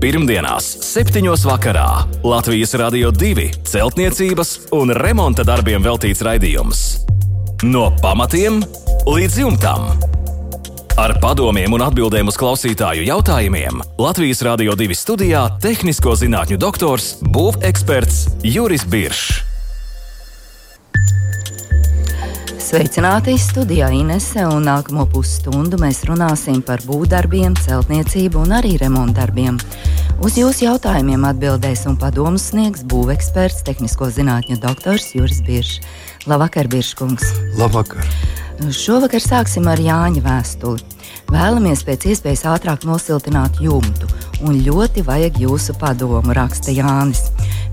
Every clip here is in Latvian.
Pirmdienās, 7. vakarā Latvijas Rādio 2 celtniecības un remonta darbiem veltīts raidījums. No pamatiem līdz jumtam. Ar padomiem un atbildēm uz klausītāju jautājumiem Latvijas Rādio 2 studijā - tehnisko zinātņu doktors, būveksperts Juris Biršs. Sveicināti studijā Inese un nākamo pusstundu mēs runāsim par būvdarbiem, celtniecību un arī remontdarbiem. Uz jūsu jautājumiem atbildēs un padomus sniegs būveksperts, tehnisko zinātņu doktors Juris Biršs. Labvakar, Birškungs! Labvakar! Šovakar sāksim ar Jāņa vēstuli. Vēlamies pēc iespējas ātrāk nosiltināt jumtu, un ļoti vajag jūsu padomu, raksta Jānis.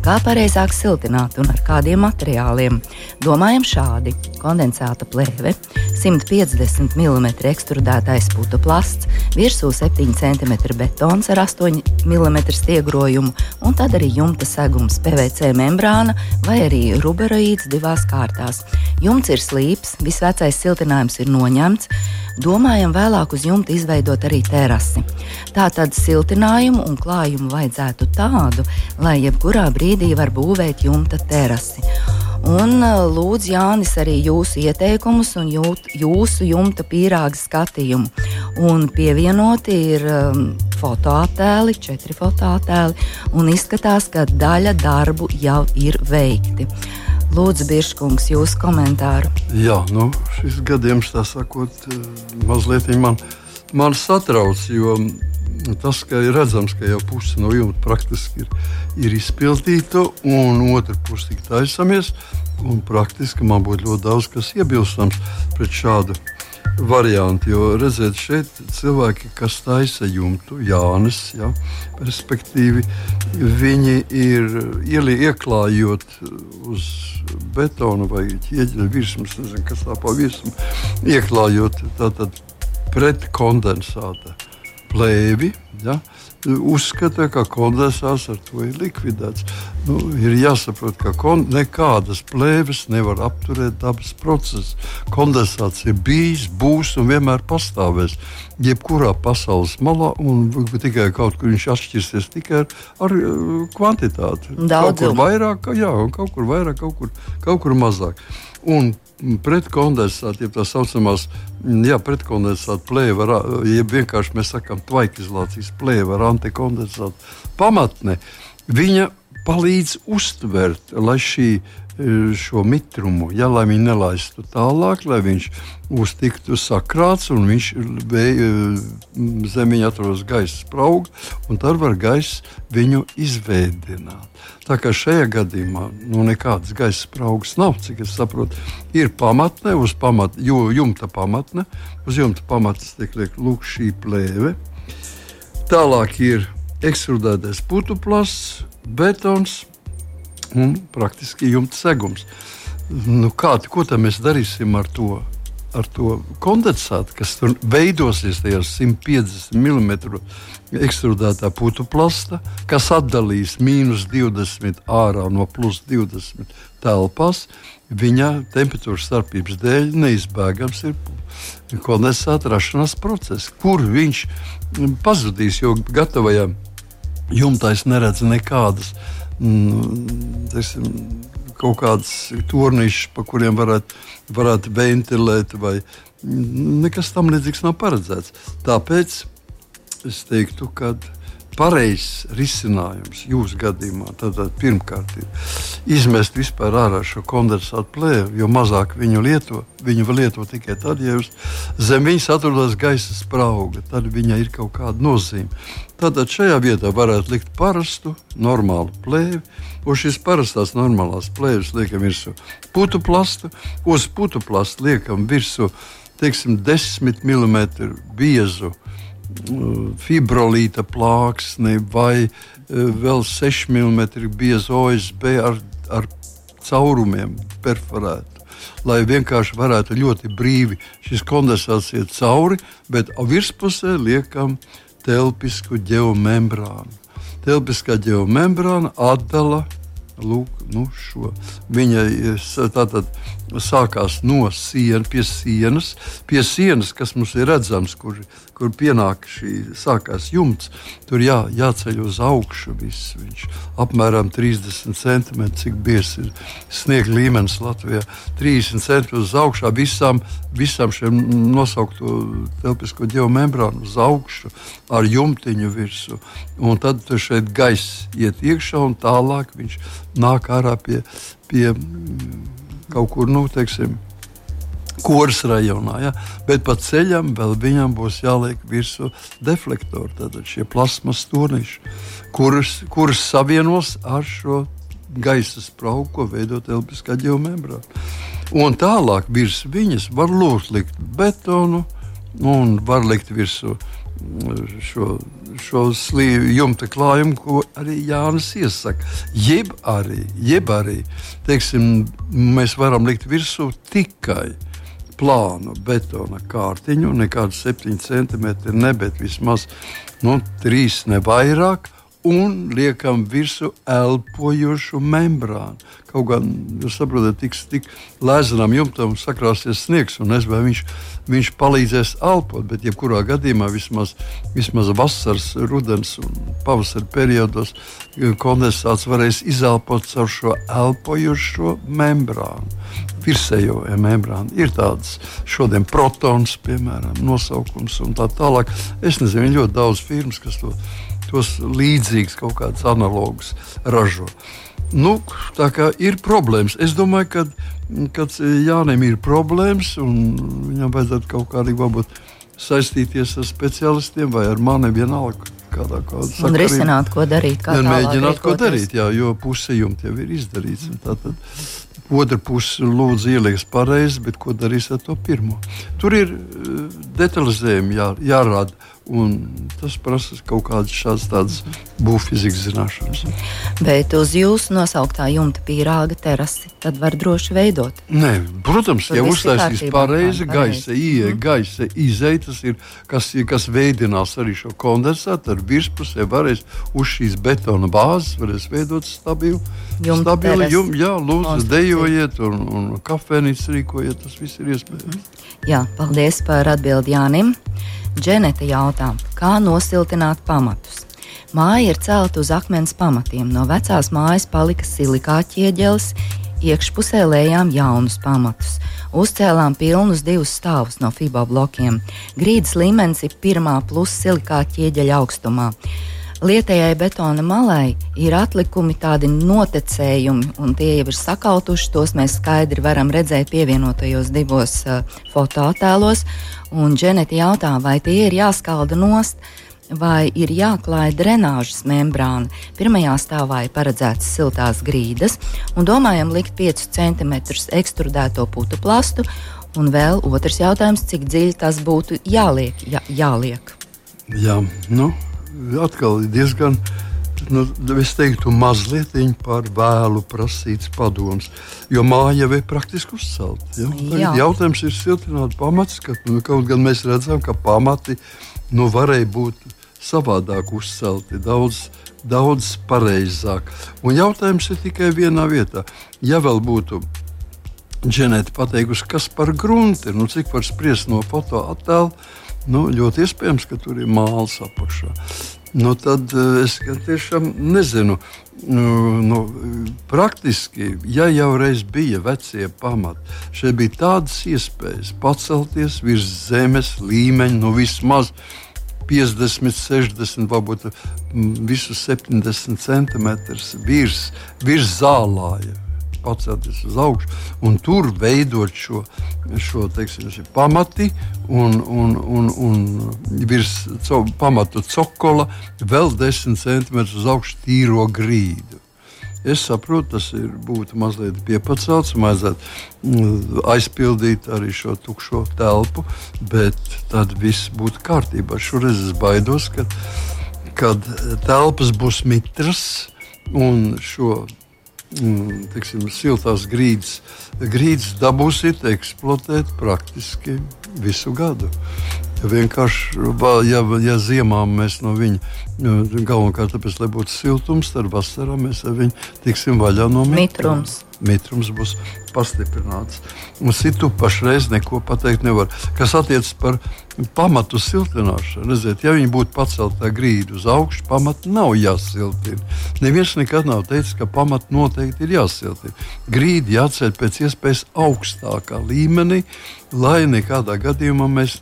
Kā pareizāk siltināt un ar kādiem materiāliem? Domājam šādi: kondensēta plēve, 150 mm ekstrudētais putu plasts, virsū 7 cm betons ar 8 mm stiegrojumu, un tad arī jumta segums, PVC membrāna vai arī ruberoīds divās kārtās. Jumts ir slīps, visvecais siltinājums ir noņemts. Domājam vēlāk uz jumta izveidot arī terasi. Tātad siltinājumu un klājumu vajadzētu tādu, lai jebkurā brīdī var būvēt jumta terasi. Un lūdzu, Jānis, arī jūsu ieteikumus un jūt, jūsu jumta pīrāga skatījumu. Un pievienoti ir um, fotoattēli, četri fotoattēli, un izskatās, ka daļa darbu jau ir veikti. Lūdzu, Biržkungs, jūsu komentāru. Jā, nu, šis gadījums, tā sakot, mazliet man, man satrauc, jo tas, ka ir redzams, ka jau puse no jumta praktiski ir, ir izpildīta, un otra puse tik taisamies. Praktiski man būtu ļoti daudz kas iebilstams pret šādu variantu. Jo redziet, šeit cilvēki, kas taisa jumtu, Jānis, ja, respektīvi, viņi ir ieli, ieklājot uz betona vai ķieģeļa virsmas, nezinu, kas tā pa virsmu, ieklājot tātad pret kondensāta plēvi. Ja? Uzskata, ka kondensāts ar to ir likvidēts. Nu, ir jāsaprot, ka nekādas plēves nevar apturēt dabas procesu. Kondensāts ir bijis, būs un vienmēr pastāvēs. Jebkurā pasaules malā, un tikai kaut kur viņš atšķirsies tikai ar, ar kvantitāti. Daudz kaut kur vairāk, jā, kaut kur vairāk, kaut kur, kaut kur mazāk. Un pretkondensāta, jeb tā saucamās jā, pretkondensāta plēva, jeb vienkārši mēs sakām tvaikizolācijas plēva ar antikondensātu pamatne, viņa palīdz uztvert, lai šī šo mitrumu, ja, lai viņi nelaistu tālāk, lai viņš uztiktu sakrāts un viņš zemiņā atrodas gaisa sprauga, un tad var gaisa viņu izveidināt. Tā kā šajā gadījumā nu, nekādas gaisa spraugas nav, cik es saprotu, ir pamatne, uz pamat, jumta pamatne, uz jumta pamatnes tiek liek lūk šī plēve. Tālāk ir ekstrudētais putu plasts, betons, un praktiski jumta segums. Nu, kā, ko mēs darīsim ar to? Ar to kondensātu, kas tur veidosies tajos 150 mm ekstrudētā putu plasta, kas atdalīs mīnus 20 ārā no plus 20 telpās, viņa temperatūras starpības dēļ neizbēgams ir kondensāta rašanās process, kur viņš pazudīs, jo gatavajā jumtā es neredzu nekādas mm, teiksim, kaut kādas tornīšas, pa kuriem varētu, varētu ventilēt, vai nekas tam līdzīgs nav paredzēts. Tāpēc es teiktu, ka pareizs risinājums jūsu gadījumā tātad pirmkārt ir izmest vispār ārā šo kondensātu plēvi, jo mazāk viņu lieto. Viņu var lietot tikai tad, ja zem viņas atrodas gaisa sprauga, tad viņai ir kaut kāda nozīme. Tātad šajā vietā varētu likt parastu, normālu plēvi. Uz šīs parastās normālās plēves liekam virsū putu plastu, uz putu plastu liekam virsū teiksim, 10 mm biezu fibrolīta plāksni vai vēl 6 mm biezu OSB ar, ar caurumiem perforētu. Lai vienkārši varētu ļoti brīvi šis kondensāts iet cauri, bet virspusē liekam telpisku geomembrānu. Telpiskā geomembrāna atdala lūk, nu, šo. Viņa tātad sākās no sienas, pie sienas, pie sienas, kas mums ir redzams, kur, kur pienāk šī sākās jumts. Tur jā, jāceļ uz augšu. Viss. Viņš apmēram 30 centimetri, cik biezs ir sniega līmenis Latvijā. 30 centimetri uz augšu visām, visām šiem nosaukto telpisko geomembrānu uz augšu ar jumtiņu virsmu. Un tad šeit gaiss iet iekšā un tālāk viņš nāk ārā pie. pie kaut kur, nu, teiksim, Koras rajonā, ja? bet pa ceļam vēl viņam būs jāliek virsū deflektori, tātad šie plasmas stūrīši, kurus, kurus savienos ar šo gaisa spraugu, ko veido telpiskā geomembrāna. Un tālāk virs viņas var lūgt likt betonu un var likt virsū šo, šo slīju jumta klājumu, ko arī Jānis iesaka. Jeb arī, jeb arī teiksim, mēs varam likt virsū tikai plānu betona kārtiņu, nekādu 7 centimetru, ne, bet vismaz nu, 3 ne vairāk un liekam virsmu elpojošu membrānu. Kaut gan, jūs saprotat, tiks tik lēzanam jumtam sakrāsies sniegs, un es vai viņš, viņš palīdzēs elpot, bet jebkurā gadījumā vismaz, vismaz vasaras, rudens un pavasara periodos kondensāts varēs izelpot caur šo elpojošo membrānu. Virsējo membrānu ir tādas šodien protons, piemēram, nosaukums un tā tālāk. Es nezinu, ļoti daudz firmas, kas to tos līdzīgus kaut kādus analogus ražo. Nu, tā kā ir problēmas. Es domāju, ka kad Jānis ir problēmas, un viņam vajadzētu kaut kādīgi varbūt saistīties ar specialistiem vai ar mani vienalga. Kādā, un risināt, ko darīt. Kā mēģināt, ko darīt, jā, jo puse jumta jau ir izdarīts. Tātad otra puse lūdzu ieliks pareizi, bet ko darīs ar to pirmo? Tur ir uh, detalizējumi jā, jārāda. Un tas prasa kaut kādas šādas būvfizikas zināšanas. Bet uz jūsu nosauktā jumta pīrāga terasi tad var droši veidot. Nē, protams, Tur ja uztaisīs pareizi, gaisa ieeja, mm. gaisa izēja, tas ir kas, kas veidinās arī šo kondensātu. Ar virspusē varēs uz šīs betona bāzes varēs veidot stabilu jumta. Stabilu jumta, jā, lūdzu, dejojiet un, un kafejnīcu rīkojiet, tas viss ir iespējams. Jā, paldies par atbildi Jānim. Dženeta jautā, kā nosiltināt pamatus. Māja ir celta uz akmens pamatiem. No vecās mājas palika silikāta ķieģelis, iekšpusē lējām jaunus pamatus. Uzcēlām pilnus divus stāvus no FIBO blokiem. Grīdas līmenis ir pirmā plus silikāta ķieģeļa augstumā. Lietējai betona malai ir atlikumi, tādi notecējumi, un tie jau ir sakautuši. Tos mēs skaidri varam redzēt pievienotajos divos uh, fotoattēlos. Un Dženeti jautā, vai tie ir jāskalda nost, vai ir jāklāj drenāžas membrāna. Pirmajā stāvā ir paredzētas siltās grīdas, un domājam likt 5 cm ekstrudēto putu plastu. Un vēl otrs jautājums, cik dziļi tas būtu jāliek? Jā, jāliek. Jā, nu, atkal diezgan. Nu, es teiktu, mazliet par vēlu prasīts padoms, jo māja jau ir praktiski uzcelta. Ja? Jautājums ir siltināt pamats, ka nu, kaut gan mēs redzam, ka pamati nu, varēja būt savādāk uzcelti, daudz, daudz pareizāk. Un jautājums ir tikai vienā vietā. Ja vēl būtu ģenēti pateikusi, kas par grunti, nu, cik var spriest no fotoattēla, Nu, ļoti iespējams, ka tur ir mākslas apakšā. Nu, tad eh, es tiešām nezinu. Nu, nu, praktiski, ja jau reiz bija vecie pamati, šeit bija tādas iespējas pacelties virs zemes līmeņa, nu vismaz 50, 60, varbūt visus 70 centimetrus virs, virs zālāja pacelties uz augšu un tur veidot šo, šo teiksim, pamati un, un, un, un virs pamatu cokola vēl 10 cm uz augšu tīro grīdu. Es saprotu, tas ir, būtu mazliet piepacelts, vajadzētu mm, aizpildīt arī šo tukšo telpu, bet tad viss būtu kārtībā. Šoreiz es baidos, ka, kad telpas būs mitras un šo tiksim, siltās grīdas, grīdas dabūsiet eksploatēt praktiski visu gadu. Vienkārši, ja, ja ziemā mēs no viņa Galvenokārt tāpēc, lai būtu siltums, tad vasarā mēs ar viņu tiksim vaļā no mitrums. Mitrums būs pastiprināts. Un citu pašreiz neko pateikt nevar. Kas attiecas par pamatu siltināšanu, redziet, ja viņi būtu pacelta grīda uz augšu, pamatu nav jāsiltina. Neviens nekad nav teicis, ka pamatu noteikti ir jāsiltina. Grīdi jāceļ pēc iespējas augstākā līmenī, lai nekādā gadījumā mēs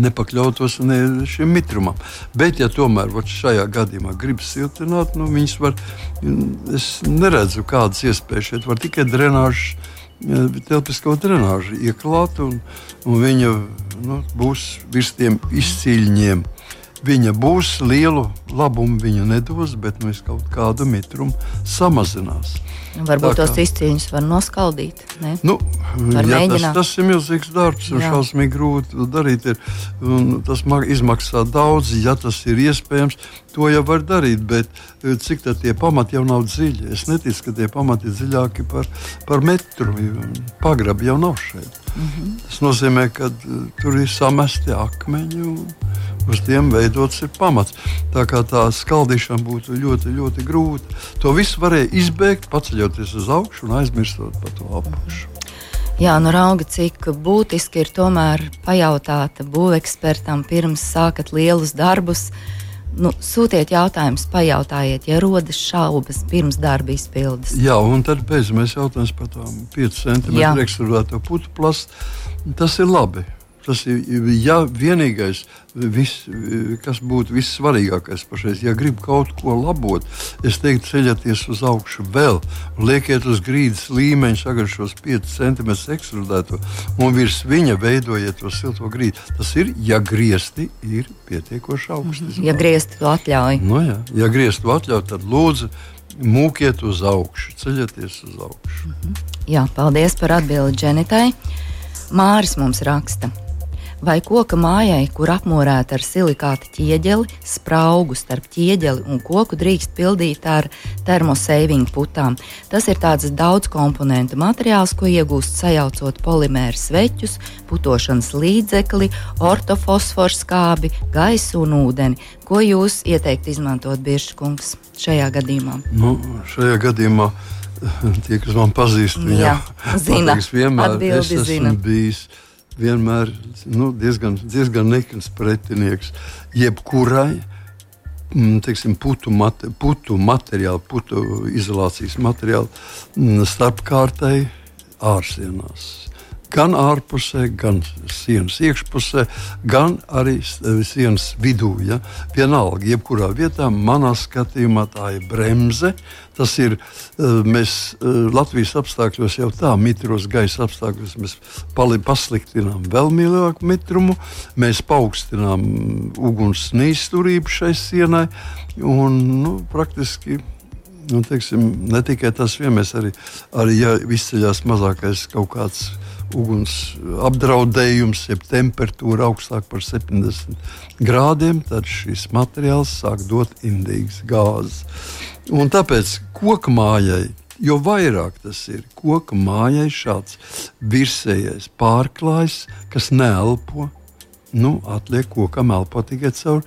nepakļautos ne šim mitrumam. Bet, ja tomēr šajā gadījumā gribas siltināt, nu, viņas var, es neredzu kādas iespējas. Šeit var tikai drenāžu, telpisko drenāžu ieklāt, un, un viņa nu, būs virs tiem izcīļņiem. Viņa būs lielu labumu, viņa nedos, bet mēs kaut kādu mitrumu samazinās. Varbūt tos izcīņus var noskaldīt. Ne? Nu, ja tas, tas ir milzīgs darbs un Jā. šausmīgi grūti darīt. Ir, tas izmaksā daudz, ja tas ir iespējams. To jau var darīt, bet e, cik tie pamati jau nav dziļi? Es neticu, ka tie pamati ir dziļāki par, par metru. Pagrabi jau nav šeit. Mm -hmm. Tas nozīmē, ka e, tur ir samesti akmeņi. Un, uz tiem veidots ir pamats. Tā kā tā skaldīšana būtu ļoti, ļoti grūta. To visu varēja izbēgt, paceļoties uz augšu un aizmirstot par to apakšu. Jā, nu rauga, cik būtiski ir tomēr pajautāt būvekspertam pirms sākat lielus darbus. Nu, sūtiet jautājumus, pajautājiet, ja rodas šaubas pirms darba izpildes. Jā, un tad beidzamais jautājums par tām 5 centimetru ekstrudēto putu plastu. Tas ir labi. Tas ir ja vienīgais, vis, kas būtu vissvarīgākais pašreiz. Ja grib kaut ko labot, es teiktu, ceļieties uz augšu vēl, liekiet uz grīdas līmeņa, sagad šos 5 cm ekstrudēto un virs viņa veidojiet to silto grīdu. Tas ir, ja griezti ir pietiekoši augsti. Ja griezti to atļauj. Nu jā, ja griezti to atļauj, tad lūdzu. Mūkiet uz augšu, ceļieties uz augšu. Jā, paldies par atbildi Dženitai. Māris mums raksta, vai koka mājai, kur apmorēta ar silikāta ķieģeli, spraugu starp ķieģeli un koku drīkst pildīt ar termoseivingu putām. Tas ir tāds daudz komponentu materiāls, ko iegūst sajaucot polimēru sveķus, putošanas līdzekli, ortofosforu skābi, gaisu un ūdeni. Ko jūs ieteikt izmantot bieži kungs šajā gadījumā? Nu, šajā gadījumā tie, kas man pazīst, viņi jau zina, vienmēr es esmu zina. bijis vienmēr nu, diezgan, diezgan nekans pretinieks jebkurai mm, teiksim, putu, mate, putu materiālu, putu izolācijas materiālu mm, starpkārtai ārsienās gan ārpusē, gan sienas iekšpusē, gan arī eh, sienas vidū. Ja? Vienalga, jebkurā vietā, manā skatījumā, tā ir bremze. Tas ir eh, mēs eh, Latvijas apstākļos jau tā, mitros gaisa apstākļos, mēs pasliktinām vēl lielāku mitrumu, mēs paaugstinām uguns neizturību šai sienai un nu, praktiski nu, teiksim, ne tikai tas, vien mēs arī, arī ja izceļas mazākais kaut kāds uguns apdraudējums, jeb temperatūra augstāk par 70 grādiem, tad šis materiāls sāk dot indīgas gāzes. Un tāpēc koku mājai, jo vairāk tas ir koku mājai, šāds virsējais pārklājs, kas neelpo. Nu, atliek kokam elpot tikai caur,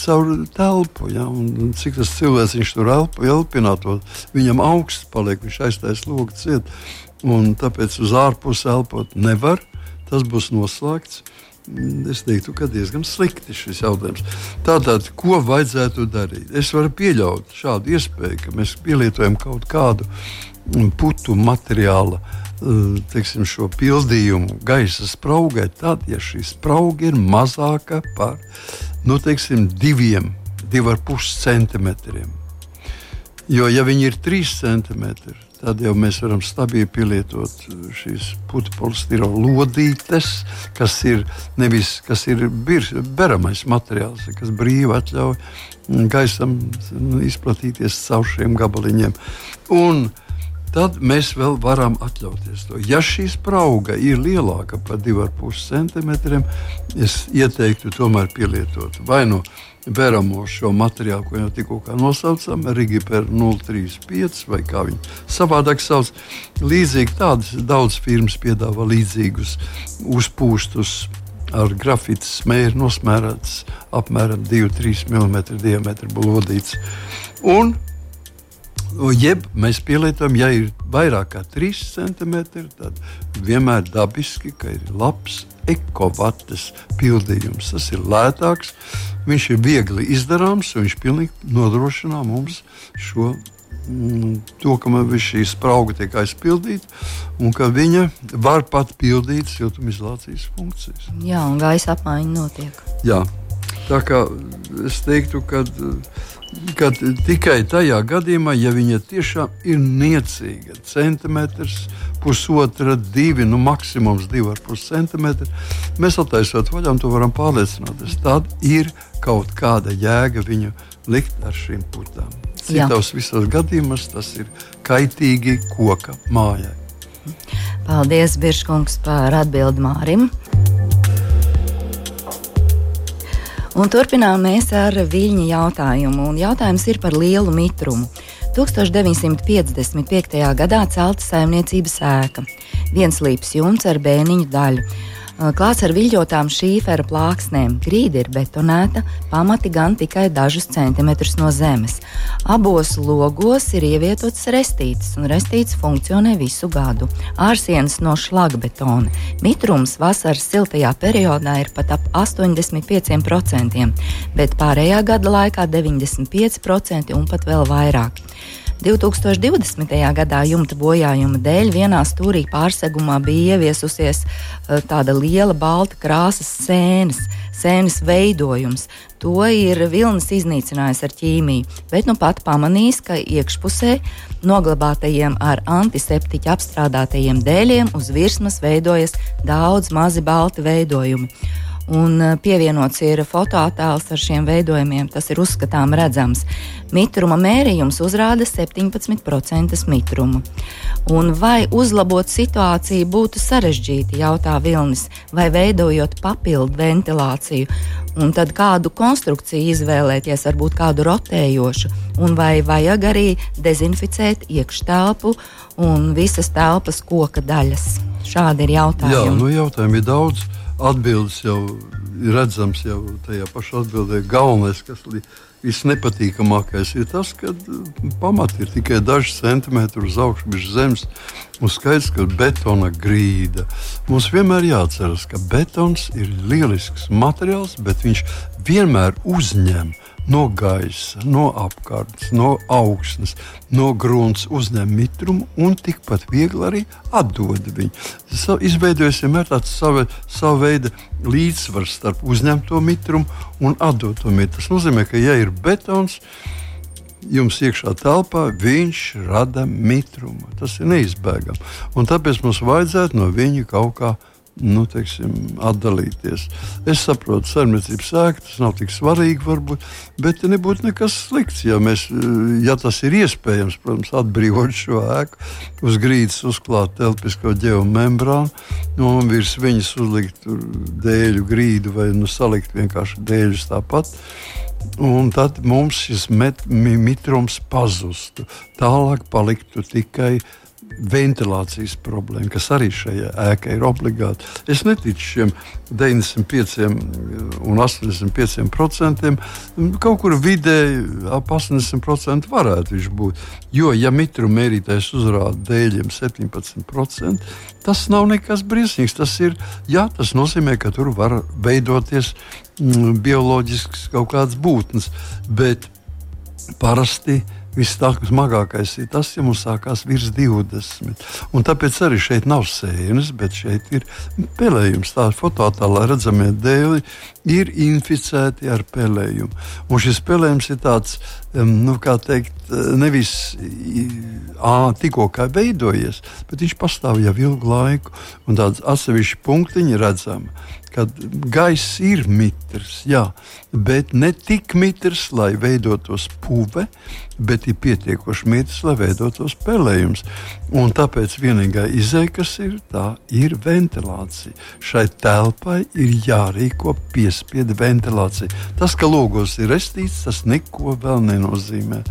caur telpu. Ja? Un, cik tas cilvēks tur elpo, elpināto, viņam augsts paliek, viņš aiztaisa logu ciet. Un tāpēc uz ārpusi elpot nevar. Tas būs noslēgts. Es teiktu, ka diezgan slikti šis jautājums. Tātad, ko vajadzētu darīt? Es varu pieļaut šādu iespēju, ka mēs pielietojam kaut kādu putu materiālu, eh, teiksim, šo pildījumu gaisa spraugai, tad, ja šī sprauga ir mazāka par nu, teiksim, diviem, divu ar pus centimetriem. Jo, ja viņi ir trīs centimetri, tad jau mēs varam stabili pielietot šīs putekļu lodītes, kas ir nevis kas ir bir, beramais materiāls, kas brīvi atļauj gaisam izplatīties caur šiem gabaliņiem. Un tad mēs vēl varam atļauties to. Ja šī sprauga ir lielāka par 2,5 cm, es ieteiktu tomēr pielietot vai nu veramo šo materiālu, ko jau tikko nosaucām, Rigiper 035 vai kā viņi savādāk sauc. Līdzīgi tādas daudz firmas piedāvā līdzīgus uzpūstus ar grafītu smēri nosmērēts apmēram 2-3 mm diametra blodīts. Un Jeb mēs pielietojam, ja ir vairāk kā 3 cm, tad vienmēr dabiski, ka ir labs ekovates pildījums. Tas ir lētāks, viņš ir viegli izdarāms un viņš pilnīgi nodrošina mums šo. Mm, to, ka šī sprauga tiek aizpildīta un ka viņa var pat pildīt siltumizolācijas funkcijas. Jā, un gaisa apmaiņa notiek. Jā, tā kā es teiktu, ka uh, ka tikai tajā gadījumā, ja viņa tiešām ir niecīga, centimetrs, pusotra, divi, nu maksimums divi ar pus centimetri, mēs attaisot vaļā un to varam pārliecināties. Tad ir kaut kāda jēga viņu likt ar šīm putām. Citos visos gadījumos tas ir kaitīgi koka mājai. Paldies, Biržkungs, par atbildi Mārim. Un turpinām mēs ar viļņu jautājumu. Un jautājums ir par lielu mitrumu. 1955. gadā celta saimniecības ēka, viens līps jumts ar bēniņu daļu. Klāts ar viļņotām šīfera plāksnēm. Grīda ir betonēta, pamati gan tikai dažus centimetrus no zemes. Abos logos ir ievietotas restītes, un restītes funkcionē visu gadu. Ārsienas no šlagbetona. Mitrums vasaras siltajā periodā ir pat ap 85%, bet pārējā gada laikā 95% un pat vēl vairāk. 2020. gadā jumta bojājuma dēļ vienā stūrī pārsegumā bija ieviesusies uh, tāda liela balta krāsas sēnes, sēnes veidojums. To ir vilnis iznīcinājis ar ķīmiju, bet nu pat pamanījis, ka iekšpusē noglabātajiem ar antiseptiķu apstrādātajiem dēļiem uz virsmas veidojas daudz mazi balti veidojumi un eh, pievienots ir fotoattēls ar šiem veidojumiem. Tas ir uzskatām redzams. Mitruma mērījums uzrāda 17% mitrumu. Un vai uzlabot situāciju būtu sarežģīti, jautā Vilnis, vai veidojot papildu ventilāciju, un tad kādu konstrukciju izvēlēties, varbūt kādu rotējošu, un vai vajag arī dezinficēt iekštelpu un visas telpas koka daļas. Šādi ir jautājumi. Jā, nu jautājumi ir daudz atbildes jau ir redzams jau tajā pašā atbildē. Galvenais, kas visnepatīkamākais, ir tas, ka pamati ir tikai daži centimetri uz augšu, bez zemes. Un skaidrs, ka betona grīda. Mums vienmēr jāatcerās, ka betons ir lielisks materiāls, bet viņš vienmēr uzņem no gaisa, no apkārtnes, no augsnes, no grunts uzņem mitrumu un tikpat viegli arī atdod viņu. Izveidojas vienmēr tāds sava, sava veida līdzsvars starp uzņemto mitrumu un atdoto mitrumu. Tas nozīmē, ka ja ir betons, jums iekšā telpā, viņš rada mitrumu. Tas ir neizbēgami. Un tāpēc mums vajadzētu no viņa kaut kā nu, teiksim, atdalīties. Es saprotu, saimniecības sēkla tas nav tik svarīgi, varbūt, bet nebūtu nekas slikts. Ja, mēs, ja tas ir iespējams, protams, atbrīvot šo ēku, uz grīdas uzklāt telpisko ģeomembrānu, nu, un virs viņas uzlikt dēļu grīdu vai nu, salikt vienkārši dēļus tāpat. Un tad mums šis met, mitrums pazustu. Tālāk paliktu tikai uh, ventilācijas problēma, kas arī šajā ēkā ir obligāta. Es neticu šiem 95 un 85 procentiem. Kaut kur vidēji ap 80% varētu viņš būt. Jo, ja mitruma mērītājs uzrāda dēļiem 17%, tas nav nekas briesmīgs. Tas, ir, jā, tas nozīmē, ka tur var veidoties mm, bioloģisks kaut kāds būtnes. Bet parasti Vissmagākais ir tas, ja mums sākās virs 20. Un tāpēc arī šeit nav sēnes, bet šeit ir pelējums. Tā fotoattēlā redzamie dēļi ir inficēti ar pelējumu. Un šis pelējums ir tāds, nu, kā teikt, nevis tikko veidojies, bet viņš pastāv jau ilgu laiku. Un tāds atsevišķi punktiņi redzami ka gaiss ir mitrs, jā, bet ne tik mitrs, lai veidotos puve, bet ir pietiekoši mitrs, lai veidotos pelējums. Un tāpēc vienīgā izēja, kas ir, tā ir ventilācija. Šai telpai ir jārīko piespiedu ventilācija. Tas, ka logos ir restīts, tas neko vēl nenozīmē.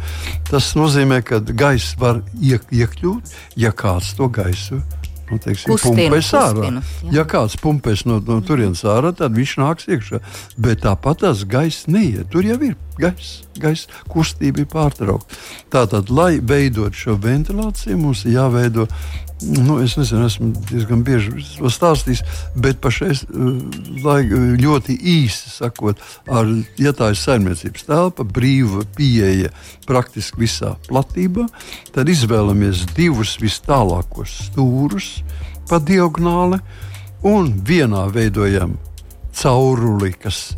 Tas nozīmē, ka gaiss var iek iekļūt, ja kāds to gaisu nu, teiksim, pumpēs ārā. Jā. Ja kāds pumpēs no, no turienes ārā, tad viņš nāks iekšā. Bet tāpat tas gaiss neiet. Tur jau ir gaisa kustība ir pārtraukta. Tātad, lai veidot šo ventilāciju, mums ir jāveido. Nu, es nezinu, esmu diezgan bieži to stāstījis, bet pašais, eh, lai ļoti īsi sakot, ar, ja tā ir saimniecības telpa, brīva pieeja praktiski visā platībā, tad izvēlamies divus vis tālākos stūrus pa diagonāli un vienā veidojam cauruli, kas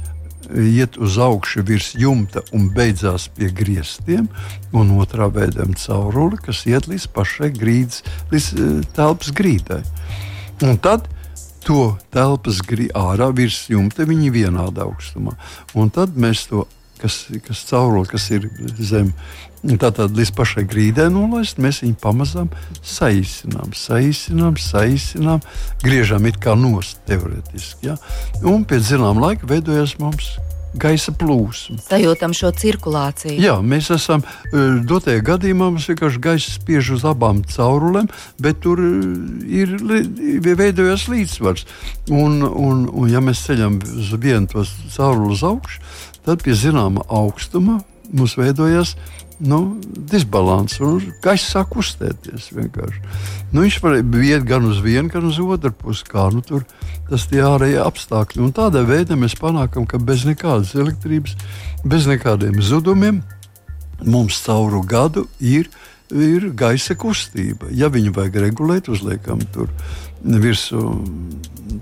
iet uz augšu virs jumta un beidzās pie griestiem, un otrā veidojam cauruli, kas iet līdz pašai grīdas, līdz uh, telpas grīdai. Un tad to telpas grīdā ārā virs jumta viņi vienādā augstumā. Un tad mēs to kas, kas cauruli, kas ir zem. Tātad līdz pašai grīdai nolaist, mēs viņu pamazām saīsinām, saīsinām, saīsinām, griežam it kā nost teorētiski. Ja? Un pēc zināmā laika veidojas mums gaisa plūsma. Sajūtam šo cirkulāciju. Jā, mēs esam e, dotajā gadījumā, mums vienkārši gaisa spiež uz abām caurulēm, bet tur e, ir, veidojas līdzsvars. Un, un, un ja mēs ceļam uz vienu to cauruli uz augšu, tad pie zināma augstuma mums veidojas nu, disbalans, gaisa sāk kustēties. Nu, viņš var iet gan uz vienu, gan uz otru pusi. Kā, nu, tur, tas ir ārējie apstākļi. Un tādā veidā mēs panākam, ka bez nekādas elektrības, bez nekādiem zudumiem mums cauru gadu ir, ir gaisa kustība. Ja viņu vajag regulēt, uzliekam tur virsū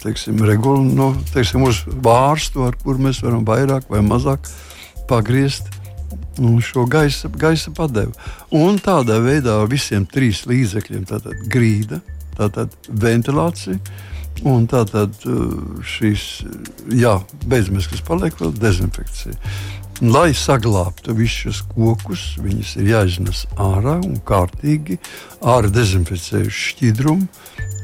teiksim, regulu, nu, teiksim, uz vārstu, ar kur mēs varam vairāk vai mazāk pagriezt šo gaisa, gaisa padevi. Un tādā veidā visiem trīs līdzekļiem - grīda, tātad ventilācija. Un tā tad uh, šīs, kas paliek, vēl dezinfekcija. Lai saglabātu visus kokus, viņus ir jāiznes ārā un kārtīgi ārā dezinficējuši šķidrumu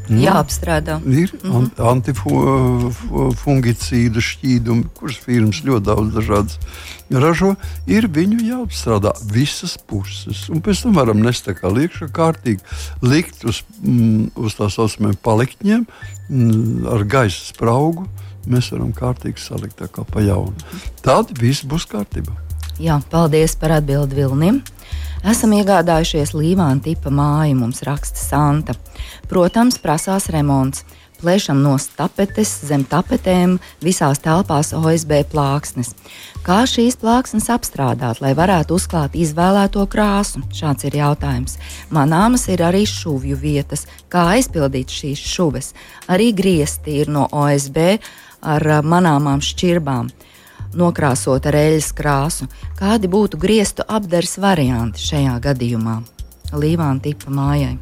Nu, Jāapstrādā. Ir mm -hmm. antifungicīdu šķīdumi, kuras firmas ļoti daudz dažādas ražo. Ir viņu jāapstrādā visas puses. Un pēc tam varam nest kā liekšā kārtīgi likt uz, mm, uz tā saucamiem paliktņiem mm, ar gaisa spraugu. Mēs varam kārtīgi salikt tā kā pa jaunu. Tad viss būs kārtībā. Jā, paldies par atbildi Vilnim. Esam iegādājušies līvāna tipa māju, mums raksta Santa. Protams, prasās remonts. Plēšam no tapetes, zem tapetēm, visās telpās OSB plāksnes. Kā šīs plāksnes apstrādāt, lai varētu uzklāt izvēlēto krāsu? Šāds ir jautājums. Manāmas ir arī šuvju vietas. Kā aizpildīt šīs šuves? Arī griezti ir no OSB ar manāmām šķirbām nokrāsot ar eļļas krāsu. Kādi būtu griestu apdars varianti šajā gadījumā? Līvāna tipa mājai.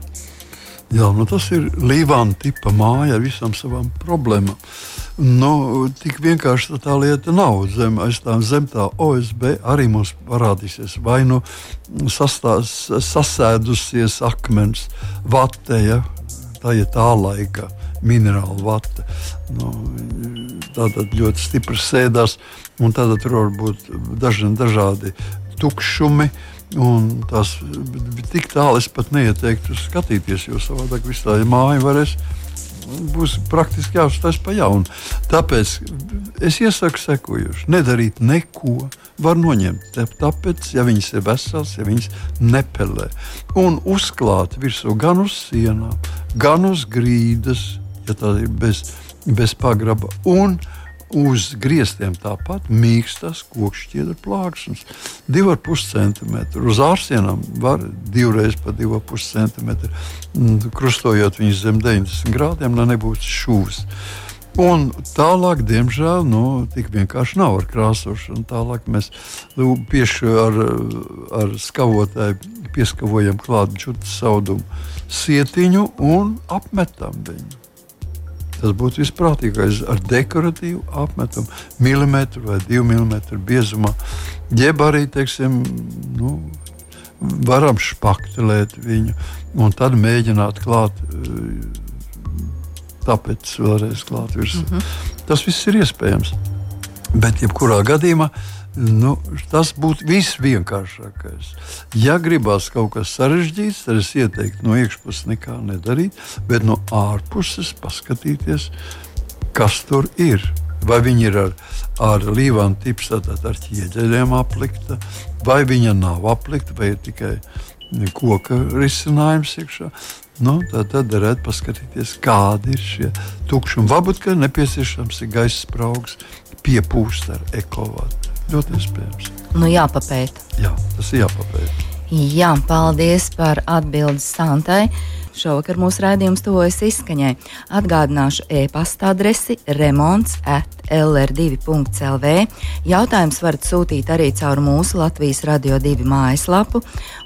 Jā, nu tas ir līvāna tipa māja ar visām savām problēmām. Nu, tik vienkārši tā lieta nav. Zem, tā, zem tā OSB arī mums parādīsies vai nu sastās, sasēdusies akmens, vateja, tā ir tā laika minerāla vata. Nu, tā tad ļoti stipri sēdās, un tad tur var būt daži, dažādi tukšumi. Un tas tik tālu es pat neieteiktu skatīties, jo savādāk viss tā māja varēs būs praktiski jāuzstājas pa jaunu. Tāpēc es iesaku sekojuši. Nedarīt neko. Var noņemt tāpēc, ja viņas ir veselas, ja viņas nepelē. Un uzklāt virsū gan uz sienām, gan uz grīdas, ir bez, bez pagraba. Un uz griestiem tāpat mīkstas kokšķiedra plāksnes. 2,5 cm. Uz ārsienām var divreiz pa 2,5 cm. Krustojot viņus zem 90 grādiem, lai nebūtu šūs. Un tālāk, diemžēl, nu, tik vienkārši nav ar krāsošanu. Tālāk mēs pieši ar, ar skavotāju pieskavojam klāt čūtas saudumu sietiņu un apmetam viņu. Tas būtu visprātīgākais ar dekoratīvu apmetumu, milimetru vai divu milimetru biezumā. Jeb arī, teiksim, nu, varam špaktelēt viņu un tad mēģināt klāt. Tāpēc vēlreiz klāt virsū. Mm -hmm. Tas viss ir iespējams. Bet, jebkurā gadījumā, Nu, tas būtu visvienkāršākais. Ja gribās kaut kas sarežģīts, tad es ieteiktu no iekšpuses nekā nedarīt, bet no ārpuses paskatīties, kas tur ir. Vai viņi ir ar, ar līvānu tipu, tātad ar ķieģeļiem aplikta, vai viņa nav aplikta, vai ir tikai koka risinājums iekšā. Nu, tad, tad varētu paskatīties, kādi ir šie tukšumi. Varbūt, ka nepieciešams ir gaisa spraugs, piepūst ar ekovātu. Ļoti iespējams. Nu, jāpapēta. Jā, tas ir jāpapēta. Jā, paldies par atbildi Santai. Šovakar mūsu raidījums tuvojas izskaņai. Atgādināšu e-pasta adresi remonds at lr2.lv. Jautājums varat sūtīt arī caur mūsu Latvijas Radio 2 mājaslapu,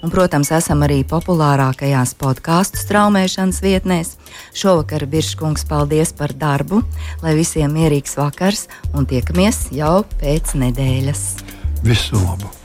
un, protams, esam arī populārākajās podkāstu straumēšanas vietnēs. Šovakar Biržkungs paldies par darbu, lai visiem mierīgs vakars, un tiekamies jau pēc nedēļas. Visu labu!